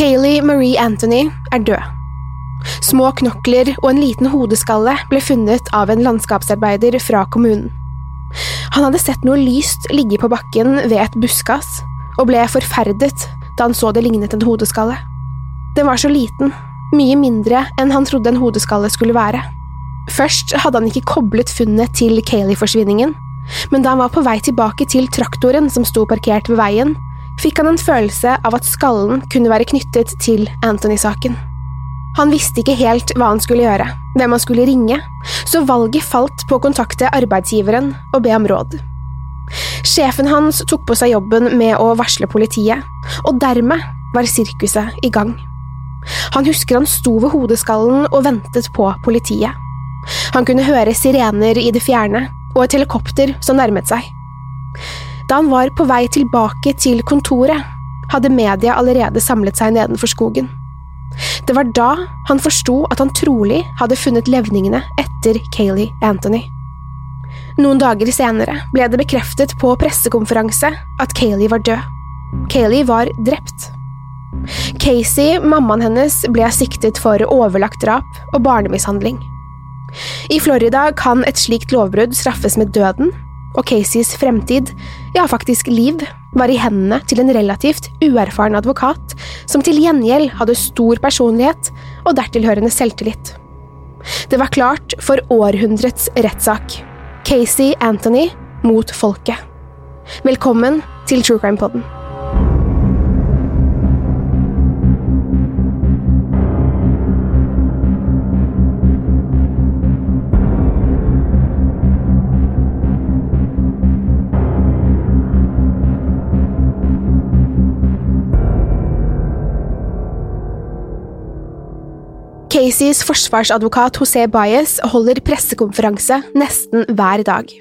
Kayleigh Marie Anthony er død. Små knokler og en liten hodeskalle ble funnet av en landskapsarbeider fra kommunen. Han hadde sett noe lyst ligge på bakken ved et buskas, og ble forferdet da han så det lignet en hodeskalle. Den var så liten, mye mindre enn han trodde en hodeskalle skulle være. Først hadde han ikke koblet funnet til Kayleigh-forsvinningen, men da han var på vei tilbake til traktoren som sto parkert ved veien, fikk han en følelse av at skallen kunne være knyttet til Anthony-saken. Han visste ikke helt hva han skulle gjøre, hvem han skulle ringe, så valget falt på å kontakte arbeidsgiveren og be om råd. Sjefen hans tok på seg jobben med å varsle politiet, og dermed var sirkuset i gang. Han husker han sto ved hodeskallen og ventet på politiet. Han kunne høre sirener i det fjerne og et helikopter som nærmet seg. Da han var på vei tilbake til kontoret, hadde media allerede samlet seg nedenfor skogen. Det var da han forsto at han trolig hadde funnet levningene etter Kayleigh Anthony. Noen dager senere ble det bekreftet på pressekonferanse at Kayleigh var død. Kayleigh var drept. Casey, mammaen hennes, ble siktet for overlagt drap og barnemishandling. I Florida kan et slikt lovbrudd straffes med døden, og Caseys fremtid, ja faktisk liv, var i hendene til en relativt uerfaren advokat som til gjengjeld hadde stor personlighet og dertilhørende selvtillit. Det var klart for århundrets rettssak. Casey Anthony mot folket. Velkommen til True Crime Podden. Caseys forsvarsadvokat José Baez holder pressekonferanse nesten hver dag.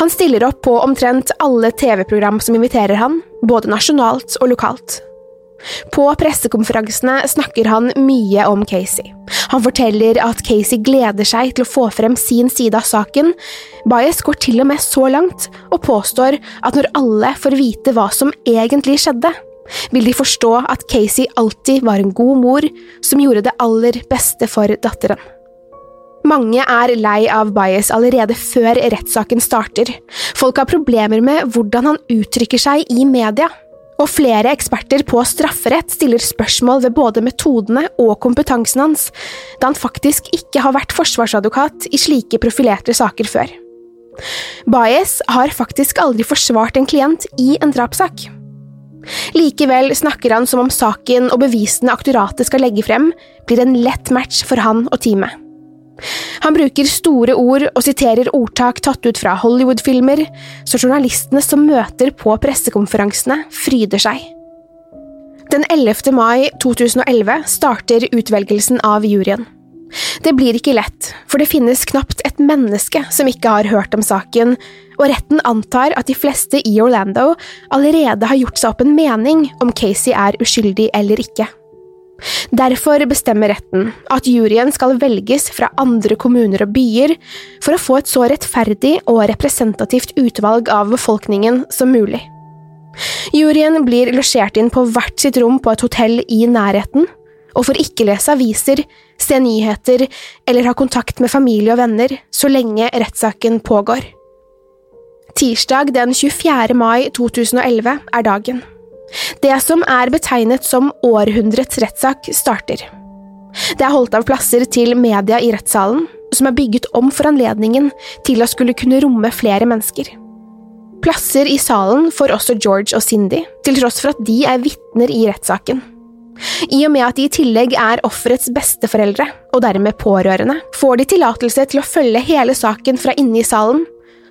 Han stiller opp på omtrent alle TV-program som inviterer han, både nasjonalt og lokalt. På pressekonferansene snakker han mye om Casey. Han forteller at Casey gleder seg til å få frem sin side av saken. Baez går til og med så langt og påstår at når alle får vite hva som egentlig skjedde, vil de forstå at Casey alltid var en god mor som gjorde det aller beste for datteren. Mange er lei av Bias allerede før rettssaken starter. Folk har problemer med hvordan han uttrykker seg i media. Og flere eksperter på strafferett stiller spørsmål ved både metodene og kompetansen hans, da han faktisk ikke har vært forsvarsadvokat i slike profilerte saker før. Baez har faktisk aldri forsvart en klient i en drapssak. Likevel snakker han som om saken og bevisene aktoratet skal legge frem, blir en lett match for han og teamet. Han bruker store ord og siterer ordtak tatt ut fra Hollywood-filmer, så journalistene som møter på pressekonferansene, fryder seg. Den 11. mai 2011 starter utvelgelsen av juryen. Det blir ikke lett, for det finnes knapt et menneske som ikke har hørt om saken, og retten antar at de fleste i Orlando allerede har gjort seg opp en mening om Casey er uskyldig eller ikke. Derfor bestemmer retten at juryen skal velges fra andre kommuner og byer for å få et så rettferdig og representativt utvalg av befolkningen som mulig. Juryen blir losjert inn på hvert sitt rom på et hotell i nærheten, og får ikke lese aviser, se nyheter eller ha kontakt med familie og venner så lenge rettssaken pågår. Tirsdag den 24. mai 2011 er dagen. Det som er betegnet som århundrets rettssak, starter. Det er holdt av plasser til media i rettssalen, som er bygget om for anledningen til å skulle kunne romme flere mennesker. Plasser i salen får også George og Cindy, til tross for at de er vitner i rettssaken. I og med at de i tillegg er offerets besteforeldre, og dermed pårørende, får de tillatelse til å følge hele saken fra inne i salen,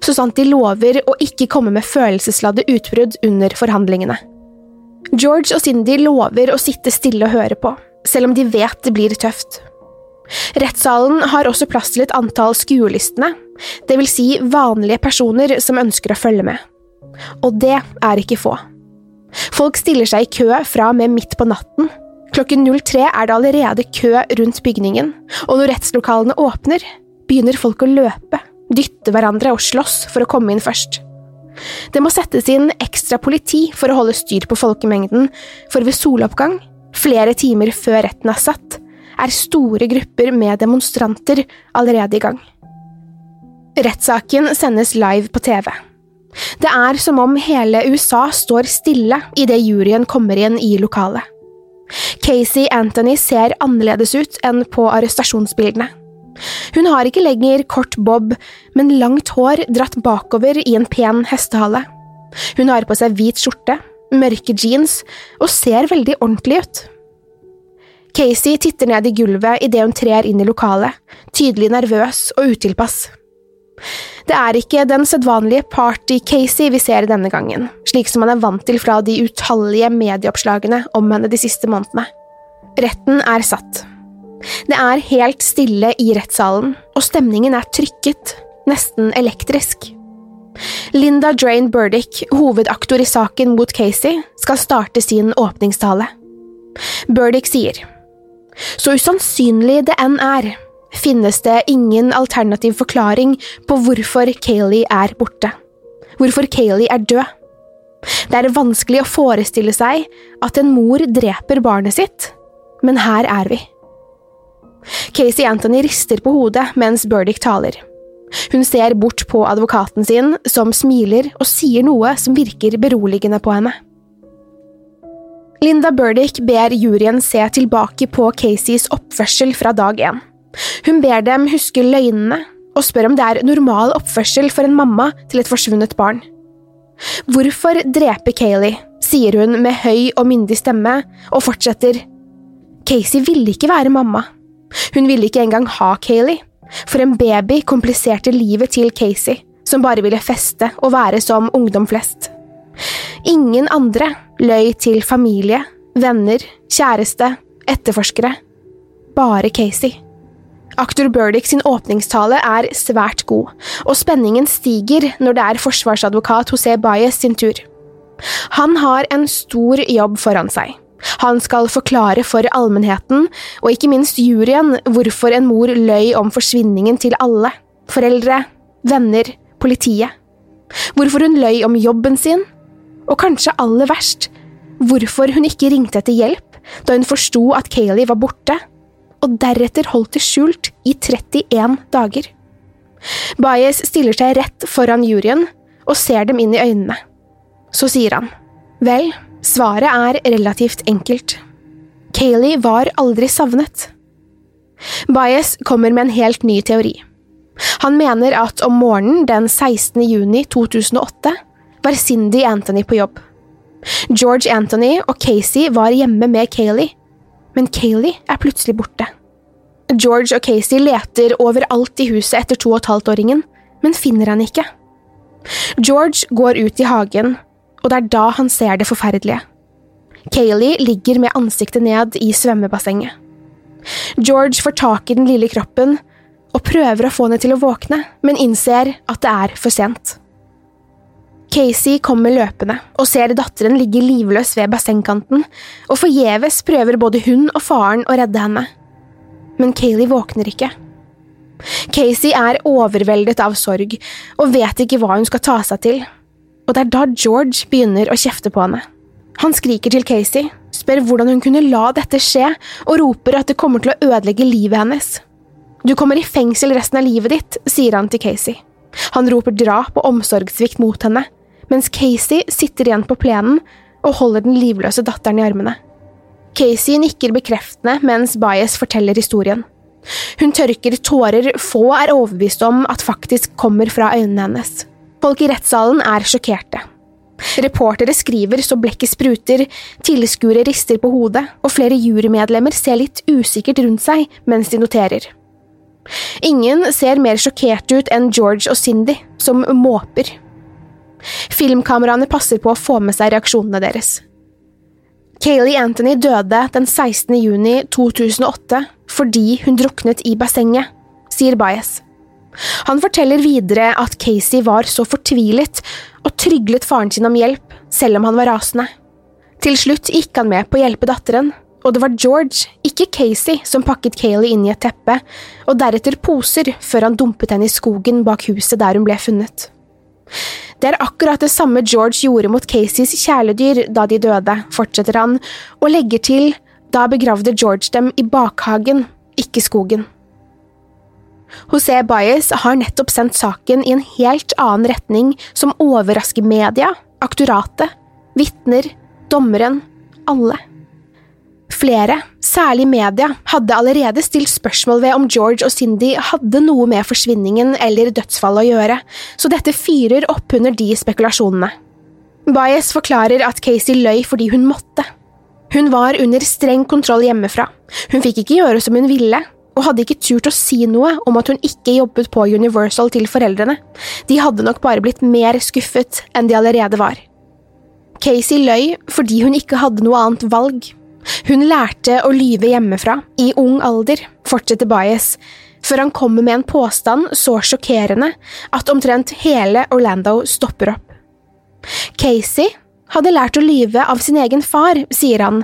så sant de lover å ikke komme med følelsesladde utbrudd under forhandlingene. George og Cindy lover å sitte stille og høre på, selv om de vet det blir tøft. Rettssalen har også plass til et antall skuelystne, det vil si vanlige personer som ønsker å følge med. Og det er ikke få. Folk stiller seg i kø fra og med midt på natten. Klokken 03 er det allerede kø rundt bygningen, og når rettslokalene åpner, begynner folk å løpe, dytte hverandre og slåss for å komme inn først. Det må settes inn ekstra politi for å holde styr på folkemengden, for ved soloppgang, flere timer før retten er satt, er store grupper med demonstranter allerede i gang. Rettssaken sendes live på TV. Det er som om hele USA står stille idet juryen kommer inn i lokalet. Casey Anthony ser annerledes ut enn på arrestasjonsbildene. Hun har ikke lenger kort bob, men langt hår dratt bakover i en pen hestehale. Hun har på seg hvit skjorte, mørke jeans og ser veldig ordentlig ut. Casey titter ned i gulvet idet hun trer inn i lokalet, tydelig nervøs og utilpass. Det er ikke den sedvanlige Party-Casey vi ser denne gangen, slik som man er vant til fra de utallige medieoppslagene om henne de siste månedene. Retten er satt. Det er helt stille i rettssalen, og stemningen er trykket, nesten elektrisk. Linda Drain Burdick, hovedaktor i saken mot Casey, skal starte sin åpningstale. Burdick sier, Så usannsynlig det enn er, finnes det ingen alternativ forklaring på hvorfor Kayleigh er borte. Hvorfor Kayleigh er død. Det er vanskelig å forestille seg at en mor dreper barnet sitt, men her er vi. Casey Anthony rister på hodet mens Burdick taler. Hun ser bort på advokaten sin, som smiler og sier noe som virker beroligende på henne. Linda Burdick ber juryen se tilbake på Caseys oppførsel fra dag én. Hun ber dem huske løgnene, og spør om det er normal oppførsel for en mamma til et forsvunnet barn. Hvorfor drepe Kayleigh, sier hun med høy og myndig stemme, og fortsetter. Casey ville ikke være mamma. Hun ville ikke engang ha Kayleigh, for en baby kompliserte livet til Casey, som bare ville feste og være som ungdom flest. Ingen andre løy til familie, venner, kjæreste, etterforskere. Bare Casey. Aktor Burdick sin åpningstale er svært god, og spenningen stiger når det er forsvarsadvokat José Baez sin tur. Han har en stor jobb foran seg. Han skal forklare for allmennheten, og ikke minst juryen, hvorfor en mor løy om forsvinningen til alle, foreldre, venner, politiet. Hvorfor hun løy om jobben sin, og kanskje aller verst, hvorfor hun ikke ringte etter hjelp da hun forsto at Kayleigh var borte, og deretter holdt det skjult i 31 dager. Baez stiller seg rett foran juryen og ser dem inn i øynene. Så sier han, vel, Svaret er relativt enkelt. Kayleigh var aldri savnet. Baez kommer med en helt ny teori. Han mener at om morgenen den 16. juni 2008 var Cindy Anthony på jobb. George Anthony og Casey var hjemme med Kayleigh, men Kayleigh er plutselig borte. George og Casey leter overalt i huset etter to og et halvt-åringen, men finner han ikke. George går ut i hagen og det er da han ser det forferdelige. Kayleigh ligger med ansiktet ned i svømmebassenget. George får tak i den lille kroppen og prøver å få henne til å våkne, men innser at det er for sent. Casey kommer løpende og ser datteren ligge livløs ved bassengkanten, og forgjeves prøver både hun og faren å redde henne. Men Kayleigh våkner ikke. Casey er overveldet av sorg og vet ikke hva hun skal ta seg til, og det er da George begynner å kjefte på henne. Han skriker til Casey, spør hvordan hun kunne la dette skje, og roper at det kommer til å ødelegge livet hennes. Du kommer i fengsel resten av livet ditt, sier han til Casey. Han roper drap og omsorgssvikt mot henne, mens Casey sitter igjen på plenen og holder den livløse datteren i armene. Casey nikker bekreftende mens Bias forteller historien. Hun tørker tårer få er overbevist om at faktisk kommer fra øynene hennes. Folk i rettssalen er sjokkerte. Reportere skriver så blekket spruter, tilskuere rister på hodet, og flere jurymedlemmer ser litt usikkert rundt seg mens de noterer. Ingen ser mer sjokkert ut enn George og Cindy, som måper. Filmkameraene passer på å få med seg reaksjonene deres. Kayleigh Anthony døde den 16. juni 2008 fordi hun druknet i bassenget, sier Bias. Han forteller videre at Casey var så fortvilet og tryglet faren sin om hjelp, selv om han var rasende. Til slutt gikk han med på å hjelpe datteren, og det var George, ikke Casey, som pakket Kayleigh inn i et teppe, og deretter poser, før han dumpet henne i skogen bak huset der hun ble funnet. Det er akkurat det samme George gjorde mot Caseys kjæledyr da de døde, fortsetter han, og legger til da begravde George dem i bakhagen, ikke skogen. José Baez har nettopp sendt saken i en helt annen retning som overrasker media, aktoratet, vitner, dommeren, alle. Flere, særlig media, hadde allerede stilt spørsmål ved om George og Cindy hadde noe med forsvinningen eller dødsfallet å gjøre, så dette fyrer opp under de spekulasjonene. Baez forklarer at Casey løy fordi hun måtte. Hun var under streng kontroll hjemmefra, hun fikk ikke gjøre som hun ville, og hadde ikke turt å si noe om at hun ikke jobbet på Universal til foreldrene, de hadde nok bare blitt mer skuffet enn de allerede var. Casey løy fordi hun ikke hadde noe annet valg, hun lærte å lyve hjemmefra, i ung alder, fortsetter Bias, før han kommer med en påstand så sjokkerende at omtrent hele Orlando stopper opp. Casey hadde lært å lyve av sin egen far, sier han,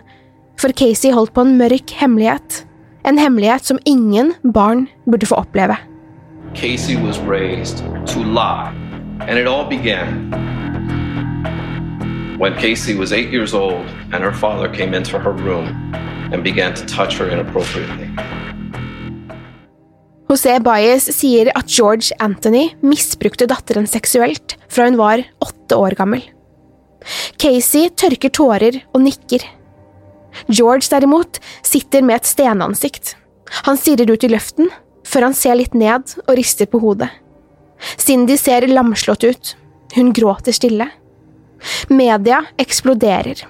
for Casey holdt på en mørk hemmelighet, en hemmelighet som ingen barn burde få oppleve. Casey was raised to lie, and it all began when Casey was eight years old and her father came into her room and began to touch her inappropriately. José Baez sier at George Anthony misbrukte datteren seksuelt fra hun var åtte år gammel. Casey tørker tårer og nikker. George derimot sitter med et stenansikt. Han stirrer ut i løften, før han ser litt ned og rister på hodet. Cindy ser lamslått ut. Hun gråter stille. Media eksploderer.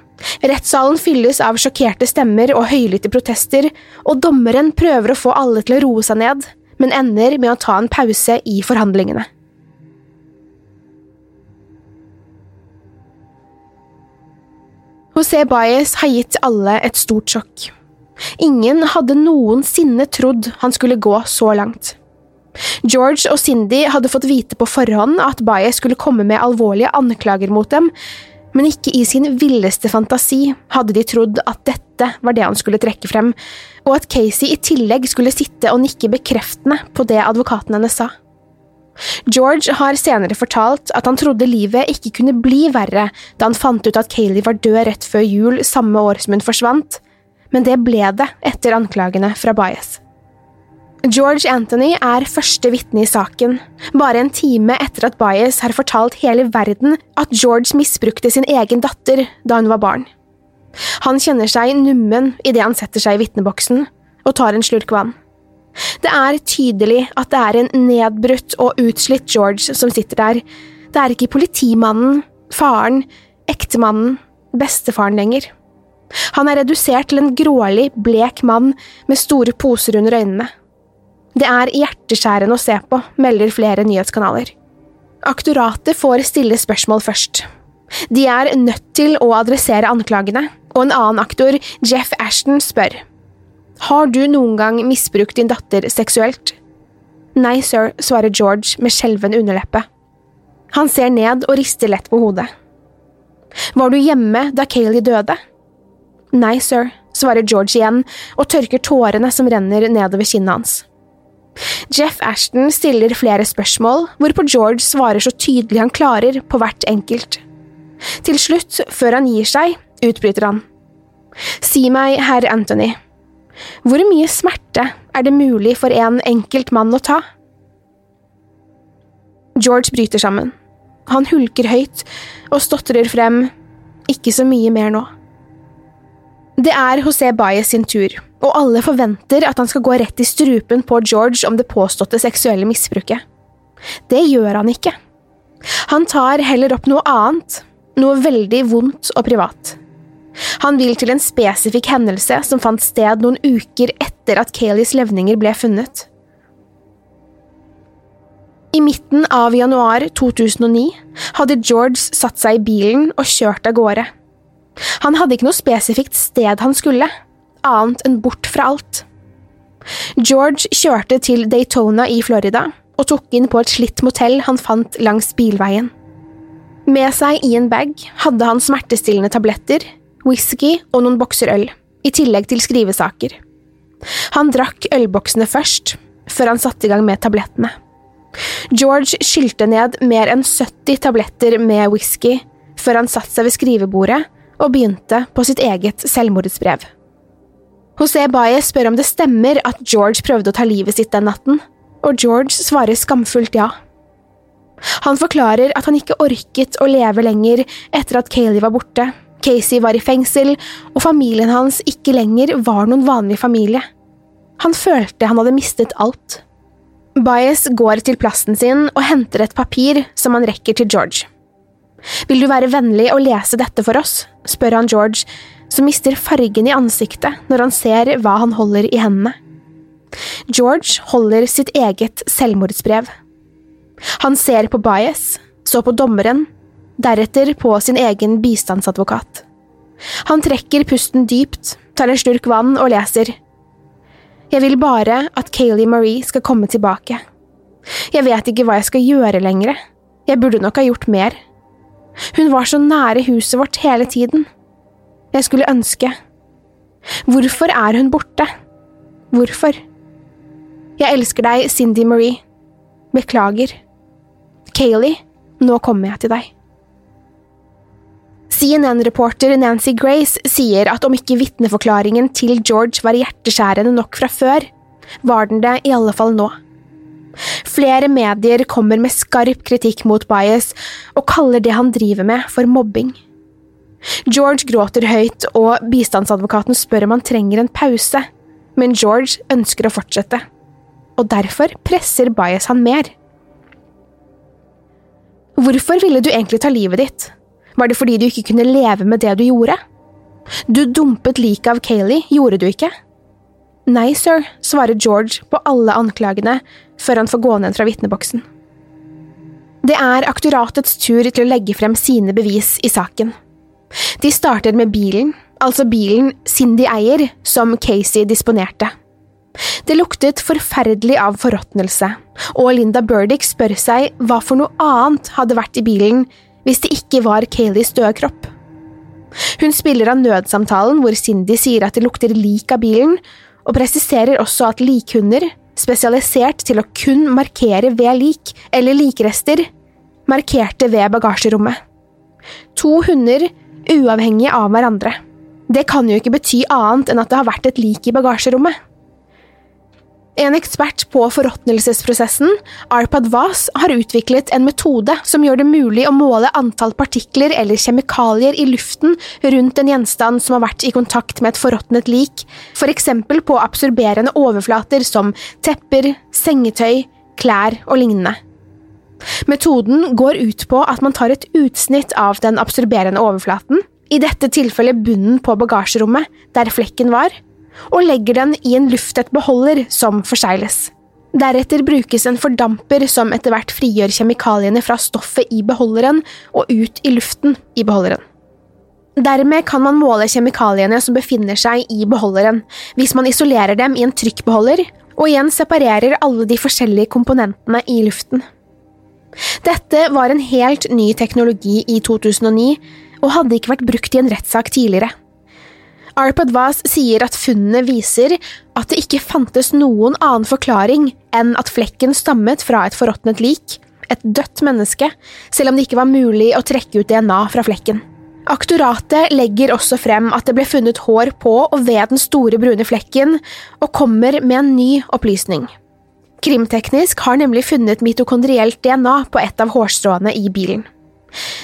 Rettssalen fylles av sjokkerte stemmer og høylytte protester, og dommeren prøver å få alle til å roe seg ned, men ender med å ta en pause i forhandlingene. José Baez har gitt alle et stort sjokk. Ingen hadde noensinne trodd han skulle gå så langt. George og Cindy hadde fått vite på forhånd at Baez skulle komme med alvorlige anklager mot dem, men ikke i sin villeste fantasi hadde de trodd at dette var det han skulle trekke frem, og at Casey i tillegg skulle sitte og nikke bekreftende på det advokaten hennes sa. George har senere fortalt at han trodde livet ikke kunne bli verre da han fant ut at Kayleigh var død rett før jul samme år som hun forsvant, men det ble det etter anklagene fra Baez. George Anthony er første vitne i saken, bare en time etter at Bias har fortalt hele verden at George misbrukte sin egen datter da hun var barn. Han kjenner seg nummen idet han setter seg i vitneboksen og tar en slurk vann. Det er tydelig at det er en nedbrutt og utslitt George som sitter der, det er ikke politimannen, faren, ektemannen, bestefaren lenger. Han er redusert til en grålig, blek mann med store poser under øynene. Det er hjerteskjærende å se på, melder flere nyhetskanaler. Aktoratet får stille spørsmål først. De er nødt til å adressere anklagene, og en annen aktor, Jeff Ashton, spør. Har du noen gang misbrukt din datter seksuelt? Nei, sir, svarer George med skjelven underleppe. Han ser ned og rister lett på hodet. Var du hjemme da Kayleigh døde? Nei, sir, svarer George igjen og tørker tårene som renner nedover kinnet hans. Jeff Ashton stiller flere spørsmål, hvorpå George svarer så tydelig han klarer på hvert enkelt. Til slutt, før han gir seg, utbryter han. Si meg, herr Anthony, hvor mye smerte er det mulig for en enkelt mann å ta? George bryter sammen. Han hulker høyt og stotrer frem ikke så mye mer nå. Det er José Baez sin tur, og alle forventer at han skal gå rett i strupen på George om det påståtte seksuelle misbruket. Det gjør han ikke. Han tar heller opp noe annet, noe veldig vondt og privat. Han vil til en spesifikk hendelse som fant sted noen uker etter at Kayleys levninger ble funnet. I midten av januar 2009 hadde George satt seg i bilen og kjørt av gårde. Han hadde ikke noe spesifikt sted han skulle, annet enn bort fra alt. George kjørte til Daytona i Florida og tok inn på et slitt motell han fant langs bilveien. Med seg i en bag hadde han smertestillende tabletter, whisky og noen bokser øl, i tillegg til skrivesaker. Han drakk ølboksene først, før han satte i gang med tablettene. George skylte ned mer enn 70 tabletter med whisky før han satte seg ved skrivebordet og begynte på sitt eget selvmordsbrev. José Baez spør om det stemmer at George prøvde å ta livet sitt den natten, og George svarer skamfullt ja. Han forklarer at han ikke orket å leve lenger etter at Kayleigh var borte, Casey var i fengsel, og familien hans ikke lenger var noen vanlig familie. Han følte han hadde mistet alt. Baez går til plassen sin og henter et papir som han rekker til George. Vil du være vennlig og lese dette for oss? spør han George, som mister fargen i ansiktet når han ser hva han holder i hendene. George holder sitt eget selvmordsbrev. Han ser på Baez, så på dommeren, deretter på sin egen bistandsadvokat. Han trekker pusten dypt, tar en slurk vann og leser. Jeg vil bare at Kayleigh Marie skal komme tilbake. Jeg vet ikke hva jeg skal gjøre lenger. Jeg burde nok ha gjort mer. Hun var så nære huset vårt hele tiden. Jeg skulle ønske. Hvorfor er hun borte? Hvorfor? Jeg elsker deg, Cindy Marie. Beklager. Kayleigh, nå kommer jeg til deg. CNN-reporter Nancy Grace sier at om ikke vitneforklaringen til George var hjerteskjærende nok fra før, var den det i alle fall nå. Flere medier kommer med skarp kritikk mot Bias og kaller det han driver med, for mobbing. George gråter høyt, og bistandsadvokaten spør om han trenger en pause, men George ønsker å fortsette. Og derfor presser Bias han mer. Hvorfor ville du egentlig ta livet ditt? Var det fordi du ikke kunne leve med det du gjorde? Du dumpet liket av Kayleigh, gjorde du ikke? Nei, sir, svarer George på alle anklagene før han får gå ned fra vitneboksen. Det er aktoratets tur til å legge frem sine bevis i saken. De starter med bilen, altså bilen Cindy eier, som Casey disponerte. Det luktet forferdelig av forråtnelse, og Linda Burdick spør seg hva for noe annet hadde vært i bilen hvis det ikke var Kayleys døde kropp. Hun spiller av nødsamtalen hvor Cindy sier at det lukter lik av bilen, og presiserer også at likhunder, spesialisert til å kun markere ved lik eller likrester, markerte ved bagasjerommet. To hunder uavhengige av hverandre. Det kan jo ikke bety annet enn at det har vært et lik i bagasjerommet. En ekspert på forråtnelsesprosessen, Arpad Vaz, har utviklet en metode som gjør det mulig å måle antall partikler eller kjemikalier i luften rundt en gjenstand som har vært i kontakt med et forråtnet lik, for eksempel på absorberende overflater som tepper, sengetøy, klær og lignende. Metoden går ut på at man tar et utsnitt av den absorberende overflaten, i dette tilfellet bunnen på bagasjerommet, der flekken var, og legger den i en lufttett beholder som forsegles. Deretter brukes en fordamper som etter hvert frigjør kjemikaliene fra stoffet i beholderen og ut i luften i beholderen. Dermed kan man måle kjemikaliene som befinner seg i beholderen, hvis man isolerer dem i en trykkbeholder og igjen separerer alle de forskjellige komponentene i luften. Dette var en helt ny teknologi i 2009, og hadde ikke vært brukt i en rettssak tidligere. Arpad Vaz sier at funnene viser at det ikke fantes noen annen forklaring enn at flekken stammet fra et forråtnet lik, et dødt menneske, selv om det ikke var mulig å trekke ut DNA fra flekken. Aktoratet legger også frem at det ble funnet hår på og ved den store brune flekken, og kommer med en ny opplysning. Krimteknisk har nemlig funnet mitokondrielt DNA på et av hårstråene i bilen.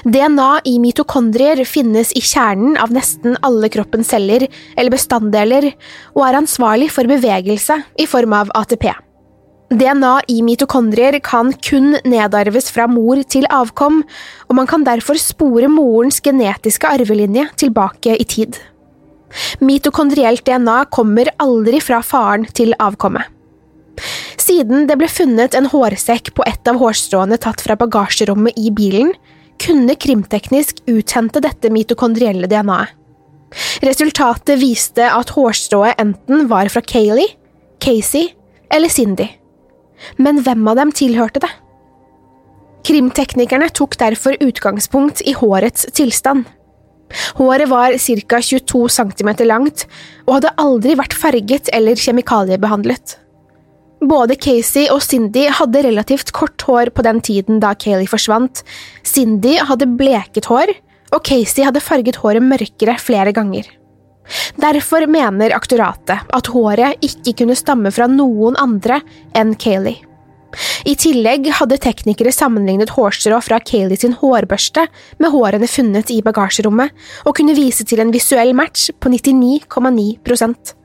DNA i mitokondrier finnes i kjernen av nesten alle kroppens celler eller bestanddeler, og er ansvarlig for bevegelse i form av ATP. DNA i mitokondrier kan kun nedarves fra mor til avkom, og man kan derfor spore morens genetiske arvelinje tilbake i tid. Mitokondrielt DNA kommer aldri fra faren til avkommet. Siden det ble funnet en hårsekk på et av hårstråene tatt fra bagasjerommet i bilen, kunne krimteknisk uthente dette mitokondrielle DNA-et. Resultatet viste at hårstrået enten var fra Kayleigh, Casey eller Cindy. Men hvem av dem tilhørte det? Krimteknikerne tok derfor utgangspunkt i hårets tilstand. Håret var ca 22 cm langt og hadde aldri vært farget eller kjemikaliebehandlet. Både Casey og Cindy hadde relativt kort hår på den tiden da Kayleigh forsvant. Cindy hadde bleket hår, og Casey hadde farget håret mørkere flere ganger. Derfor mener aktoratet at håret ikke kunne stamme fra noen andre enn Kayleigh. I tillegg hadde teknikere sammenlignet hårstrå fra Kayleigh sin hårbørste med hårene funnet i bagasjerommet, og kunne vise til en visuell match på 99,9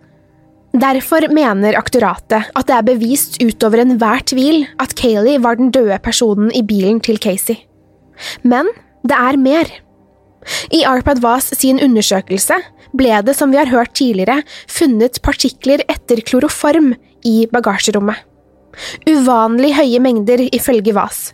Derfor mener aktoratet at det er bevist utover enhver tvil at Kayleigh var den døde personen i bilen til Casey. Men det er mer. I Arpad Vaz sin undersøkelse ble det, som vi har hørt tidligere, funnet partikler etter kloroform i bagasjerommet. Uvanlig høye mengder, ifølge Vaz.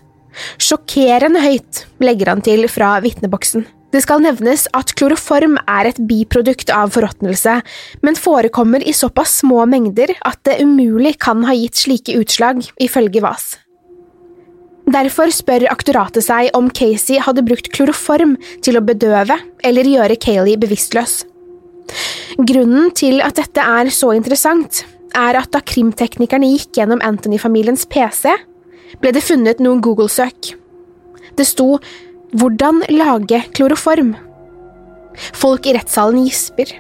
Sjokkerende høyt, legger han til fra vitneboksen. Det skal nevnes at kloroform er et biprodukt av forråtnelse, men forekommer i såpass små mengder at det umulig kan ha gitt slike utslag, ifølge VAS. Derfor spør aktoratet seg om Casey hadde brukt kloroform til å bedøve eller gjøre Kayleigh bevisstløs. Grunnen til at dette er så interessant, er at da krimteknikerne gikk gjennom Anthony-familiens PC, ble det funnet noen Google-søk. Det sto hvordan lage kloroform? Folk i rettssalen gisper.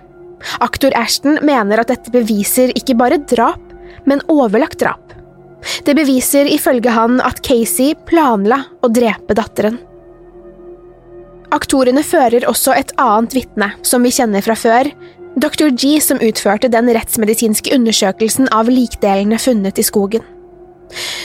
Aktor Ashton mener at dette beviser ikke bare drap, men overlagt drap. Det beviser ifølge han at Casey planla å drepe datteren. Aktorene fører også et annet vitne, som vi kjenner fra før, Dr. G som utførte den rettsmedisinske undersøkelsen av likdelene funnet i skogen.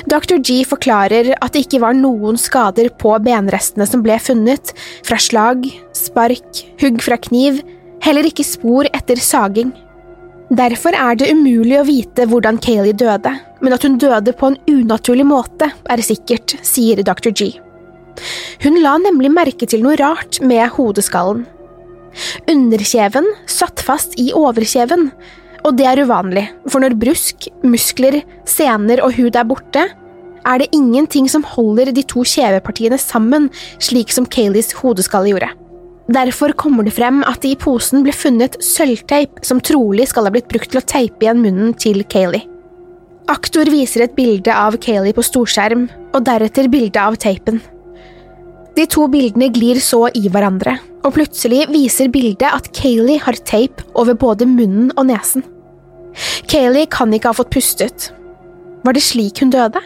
Dr. G forklarer at det ikke var noen skader på benrestene som ble funnet, fra slag, spark, hugg fra kniv, heller ikke spor etter saging. Derfor er det umulig å vite hvordan Kayleigh døde, men at hun døde på en unaturlig måte, er sikkert, sier Dr. G. Hun la nemlig merke til noe rart med hodeskallen. Underkjeven satt fast i overkjeven, og det er uvanlig, for når brusk, muskler, sener og hud er borte, er det ingenting som holder de to kjevepartiene sammen, slik som Kayleys hodeskalle gjorde. Derfor kommer det frem at det i posen ble funnet sølvteip som trolig skal ha blitt brukt til å teipe igjen munnen til Kayleigh. Aktor viser et bilde av Kayleigh på storskjerm, og deretter bilde av teipen. De to bildene glir så i hverandre, og plutselig viser bildet at Kayleigh har teip over både munnen og nesen. Kayleigh kan ikke ha fått pustet. Var det slik hun døde?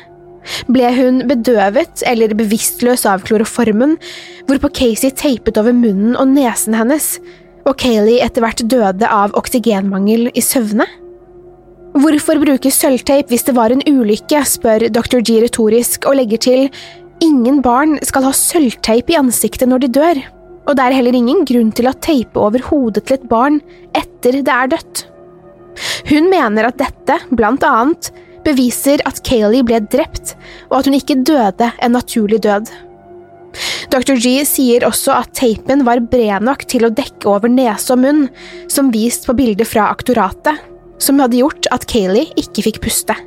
Ble hun bedøvet eller bevisstløs av kloroformen, hvorpå Casey teipet over munnen og nesen hennes, og Kayleigh etter hvert døde av oksygenmangel i søvne? Hvorfor bruke sølvteip hvis det var en ulykke, spør dr. G retorisk og legger til ingen barn skal ha sølvteip i ansiktet når de dør, og det er heller ingen grunn til å teipe over hodet til et barn etter det er dødt. Hun mener at dette, blant annet, beviser at Kayleigh ble drept, og at hun ikke døde en naturlig død. Dr. G sier også at teipen var bred nok til å dekke over nese og munn, som vist på bildet fra aktoratet, som hadde gjort at Kayleigh ikke fikk puste.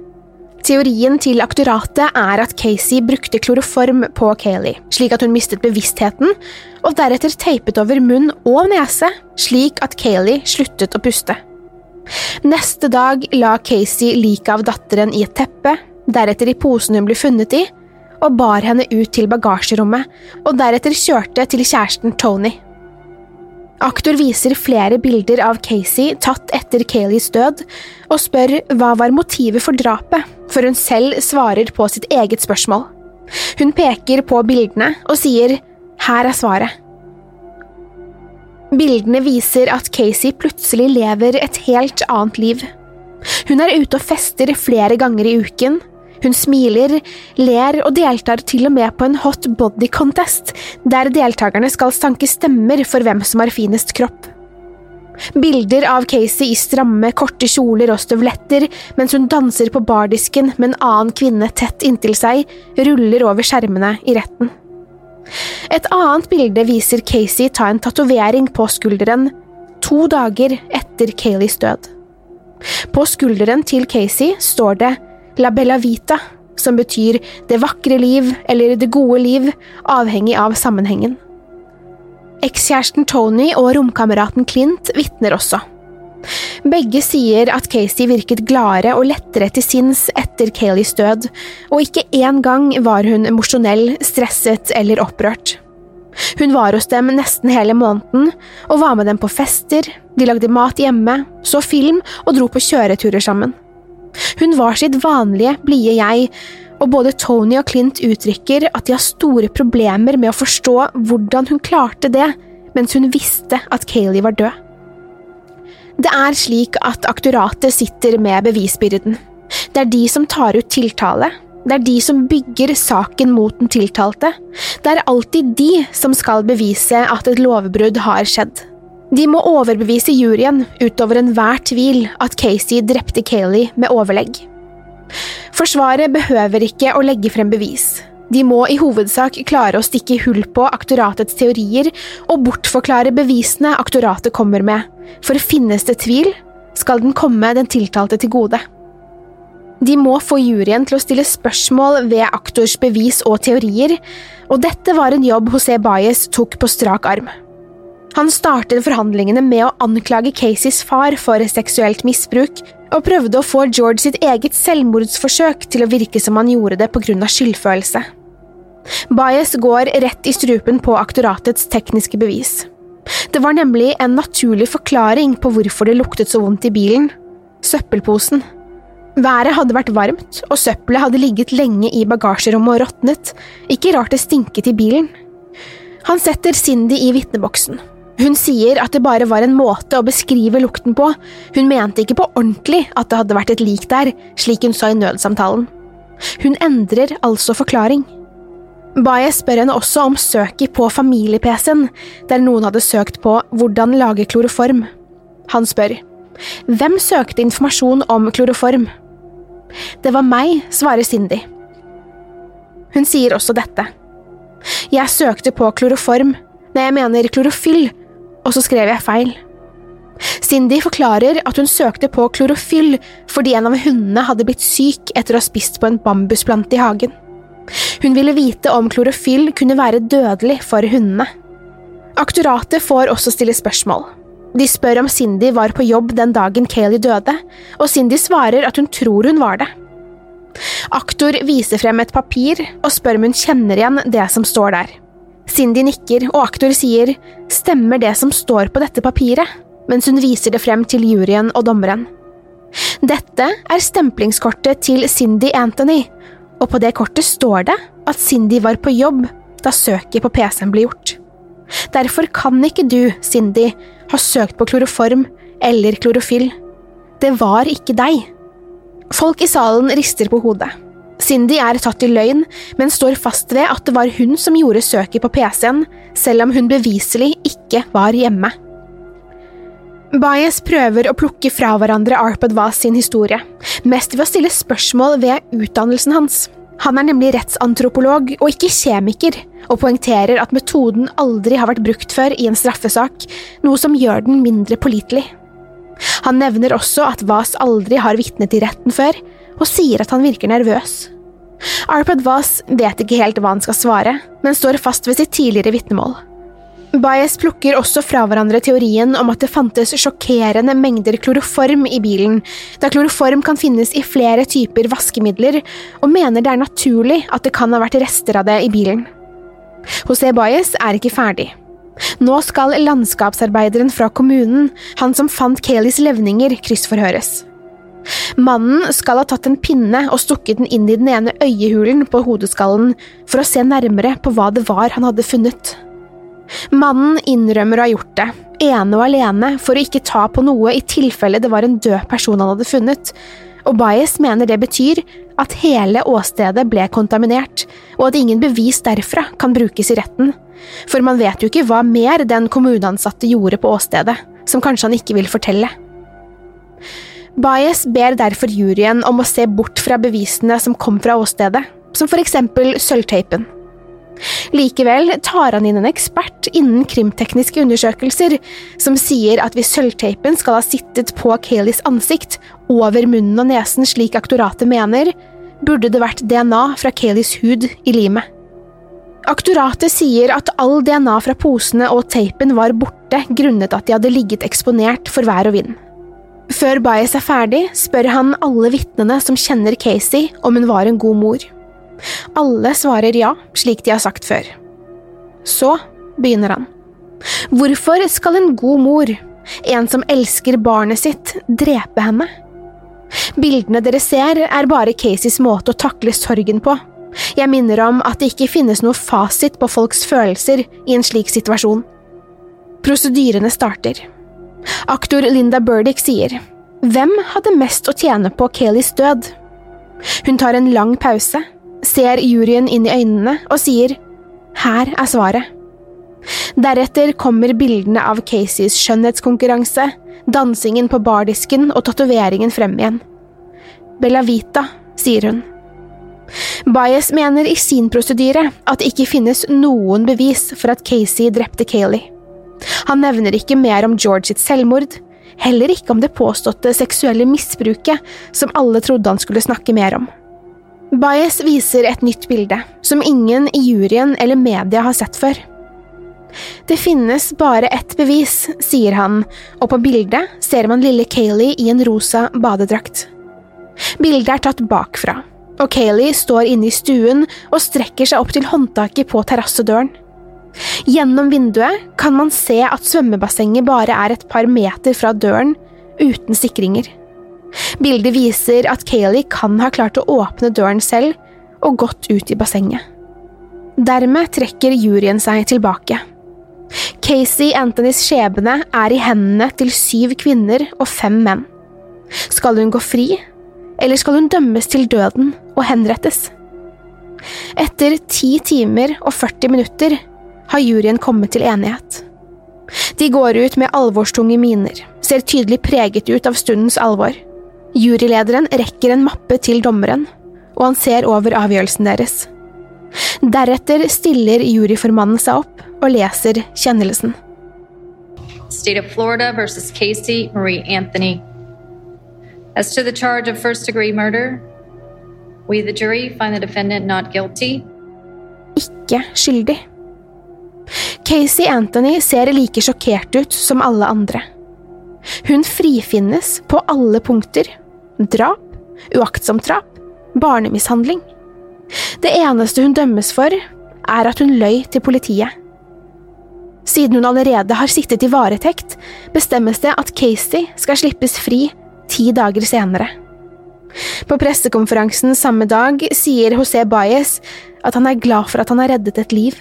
Teorien til aktoratet er at Casey brukte kloroform på Kayleigh, slik at hun mistet bevisstheten, og deretter teipet over munn og nese, slik at Kayleigh sluttet å puste. Neste dag la Casey liket av datteren i et teppe, deretter i posen hun ble funnet i, og bar henne ut til bagasjerommet, og deretter kjørte til kjæresten Tony. Aktor viser flere bilder av Casey tatt etter Kayleys død, og spør hva var motivet for drapet, for hun selv svarer på sitt eget spørsmål. Hun peker på bildene og sier her er svaret. Bildene viser at Casey plutselig lever et helt annet liv. Hun er ute og fester flere ganger i uken, hun smiler, ler og deltar til og med på en hot body contest, der deltakerne skal sanke stemmer for hvem som har finest kropp. Bilder av Casey i stramme, korte kjoler og støvletter mens hun danser på bardisken med en annen kvinne tett inntil seg, ruller over skjermene i retten. Et annet bilde viser Casey ta en tatovering på skulderen to dager etter Kayleys død. På skulderen til Casey står det La Bella Vita, som betyr det vakre liv eller det gode liv, avhengig av sammenhengen. Ekskjæresten Tony og romkameraten Clint vitner også. Begge sier at Casey virket gladere og lettere til sinns etter Kayleys død, og ikke én gang var hun emosjonell, stresset eller opprørt. Hun var hos dem nesten hele måneden, og var med dem på fester, de lagde mat hjemme, så film og dro på kjøreturer sammen. Hun var sitt vanlige, blide jeg, og både Tony og Clint uttrykker at de har store problemer med å forstå hvordan hun klarte det mens hun visste at Kayleigh var død. Det er slik at aktoratet sitter med bevisbyrden. Det er de som tar ut tiltale, det er de som bygger saken mot den tiltalte, det er alltid de som skal bevise at et lovbrudd har skjedd. De må overbevise juryen utover enhver tvil at Casey drepte Kayleigh med overlegg. Forsvaret behøver ikke å legge frem bevis. De må i hovedsak klare å stikke hull på aktoratets teorier og bortforklare bevisene aktoratet kommer med, for finnes det tvil, skal den komme den tiltalte til gode. De må få juryen til å stille spørsmål ved aktors bevis og teorier, og dette var en jobb José Baez tok på strak arm. Han startet forhandlingene med å anklage Caseys far for seksuelt misbruk, og prøvde å få George sitt eget selvmordsforsøk til å virke som han gjorde det av skyldfølelse. Baez går rett i strupen på aktoratets tekniske bevis. Det var nemlig en naturlig forklaring på hvorfor det luktet så vondt i bilen – søppelposen. Været hadde vært varmt, og søppelet hadde ligget lenge i bagasjerommet og råtnet, ikke rart det stinket i bilen. Han setter Cindy i vitneboksen. Hun sier at det bare var en måte å beskrive lukten på, hun mente ikke på ordentlig at det hadde vært et lik der, slik hun sa i nødsamtalen. Hun endrer altså forklaring. Baye spør henne også om søket på familie-PC-en, der noen hadde søkt på hvordan lage kloroform. Han spør, hvem søkte informasjon om kloroform? Det var meg, svarer Cindy. Hun sier også dette. Jeg søkte på kloroform, nei, jeg mener klorofyll, og så skrev jeg feil. Cindy forklarer at hun søkte på klorofyll fordi en av hundene hadde blitt syk etter å ha spist på en bambusplante i hagen. Hun ville vite om klorofyll kunne være dødelig for hundene. Aktoratet får også stille spørsmål. De spør om Cindy var på jobb den dagen Kayleigh døde, og Cindy svarer at hun tror hun var det. Aktor viser frem et papir og spør om hun kjenner igjen det som står der. Cindy nikker, og aktor sier stemmer det som står på dette papiret, mens hun viser det frem til juryen og dommeren. Dette er stemplingskortet til Cindy Anthony, og på det kortet står det at Cindy var på jobb da søket på PC-en ble gjort. Derfor kan ikke du, Cindy, ha søkt på kloroform eller klorofyll. Det var ikke deg. Folk i salen rister på hodet. Cindy er tatt i løgn, men står fast ved at det var hun som gjorde søket på PC-en, selv om hun beviselig ikke var hjemme. Baez prøver å plukke fra hverandre Arpad Vaz sin historie, mest ved å stille spørsmål ved utdannelsen hans. Han er nemlig rettsantropolog og ikke kjemiker, og poengterer at metoden aldri har vært brukt før i en straffesak, noe som gjør den mindre pålitelig. Han nevner også at Vaz aldri har vitnet i retten før, og sier at han virker nervøs. Arpad Voss vet ikke helt hva han skal svare, men står fast ved sitt tidligere vitnemål. Baez plukker også fra hverandre teorien om at det fantes sjokkerende mengder kloroform i bilen, da kloroform kan finnes i flere typer vaskemidler, og mener det er naturlig at det kan ha vært rester av det i bilen. José Baez er ikke ferdig. Nå skal landskapsarbeideren fra kommunen, han som fant Kayleys levninger, kryssforhøres. Mannen skal ha tatt en pinne og stukket den inn i den ene øyehulen på hodeskallen for å se nærmere på hva det var han hadde funnet. Mannen innrømmer å ha gjort det, ene og alene for å ikke ta på noe i tilfelle det var en død person han hadde funnet, og Baez mener det betyr at hele åstedet ble kontaminert, og at ingen bevis derfra kan brukes i retten, for man vet jo ikke hva mer den kommuneansatte gjorde på åstedet, som kanskje han ikke vil fortelle. Baez ber derfor juryen om å se bort fra bevisene som kom fra åstedet, som for eksempel sølvteipen. Likevel tar han inn en ekspert innen krimtekniske undersøkelser, som sier at hvis sølvteipen skal ha sittet på Kayleys ansikt, over munnen og nesen slik aktoratet mener, burde det vært DNA fra Kayleys hud i limet. Aktoratet sier at all DNA fra posene og teipen var borte grunnet at de hadde ligget eksponert for vær og vind. Før Baez er ferdig, spør han alle vitnene som kjenner Casey om hun var en god mor. Alle svarer ja, slik de har sagt før. Så begynner han. Hvorfor skal en god mor, en som elsker barnet sitt, drepe henne? Bildene dere ser, er bare Caseys måte å takle sorgen på, jeg minner om at det ikke finnes noe fasit på folks følelser i en slik situasjon. Prosedyrene starter. Aktor Linda Burdick sier Hvem hadde mest å tjene på Kayleys død? Hun tar en lang pause, ser juryen inn i øynene og sier Her er svaret. Deretter kommer bildene av Caseys skjønnhetskonkurranse, dansingen på bardisken og tatoveringen frem igjen. Bella Vita, sier hun. Baez mener i sin prosedyre at det ikke finnes noen bevis for at Casey drepte Kayleigh. Han nevner ikke mer om George sitt selvmord, heller ikke om det påståtte seksuelle misbruket som alle trodde han skulle snakke mer om. Baez viser et nytt bilde, som ingen i juryen eller media har sett før. Det finnes bare ett bevis, sier han, og på bildet ser man lille Kayleigh i en rosa badedrakt. Bildet er tatt bakfra, og Kayleigh står inne i stuen og strekker seg opp til håndtaket på terrassedøren. Gjennom vinduet kan man se at svømmebassenget bare er et par meter fra døren, uten sikringer. Bildet viser at Kayleigh kan ha klart å åpne døren selv og gått ut i bassenget. Dermed trekker juryen seg tilbake. Casey Anthonys skjebne er i hendene til syv kvinner og fem menn. Skal hun gå fri, eller skal hun dømmes til døden og henrettes? Etter ti timer og 40 minutter har juryen kommet til enighet. De går ut med alvorstunge miner, ser tydelig preget ut av stundens alvor. Jurylederen rekker en mappe til dommeren, og han ser over avgjørelsen deres. Deretter stiller juryformannen seg opp og leser kjennelsen. State of Florida versus Casey Marie Anthony As to the charge of first degree murder, we, the jury, find the defendant not guilty. Ikke skyldig. Casey Anthony ser like sjokkert ut som alle andre. Hun frifinnes på alle punkter. Drap, uaktsomt drap, barnemishandling. Det eneste hun dømmes for, er at hun løy til politiet. Siden hun allerede har sittet i varetekt, bestemmes det at Casey skal slippes fri ti dager senere. På pressekonferansen samme dag sier José Baez at han er glad for at han har reddet et liv.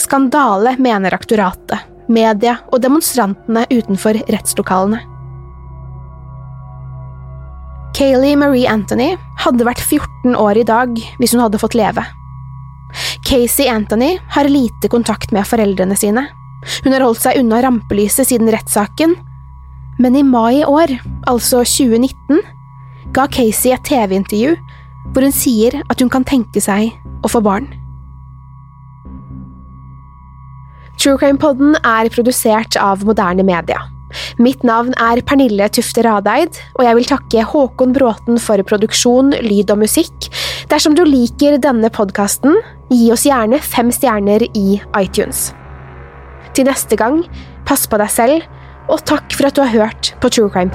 Skandale, mener aktoratet, media og demonstrantene utenfor rettslokalene. Kayleigh Marie Anthony hadde vært 14 år i dag hvis hun hadde fått leve. Casey Anthony har lite kontakt med foreldrene sine. Hun har holdt seg unna rampelyset siden rettssaken, men i mai i år, altså 2019, ga Casey et TV-intervju hvor hun sier at hun kan tenke seg å få barn. True Crime Podden er produsert av moderne media. Mitt navn er Pernille Tufte Radeid, og jeg vil takke Håkon Bråten for produksjon, lyd og musikk. Dersom du liker denne podkasten, gi oss gjerne fem stjerner i iTunes. Til neste gang, pass på deg selv, og takk for at du har hørt på True Crime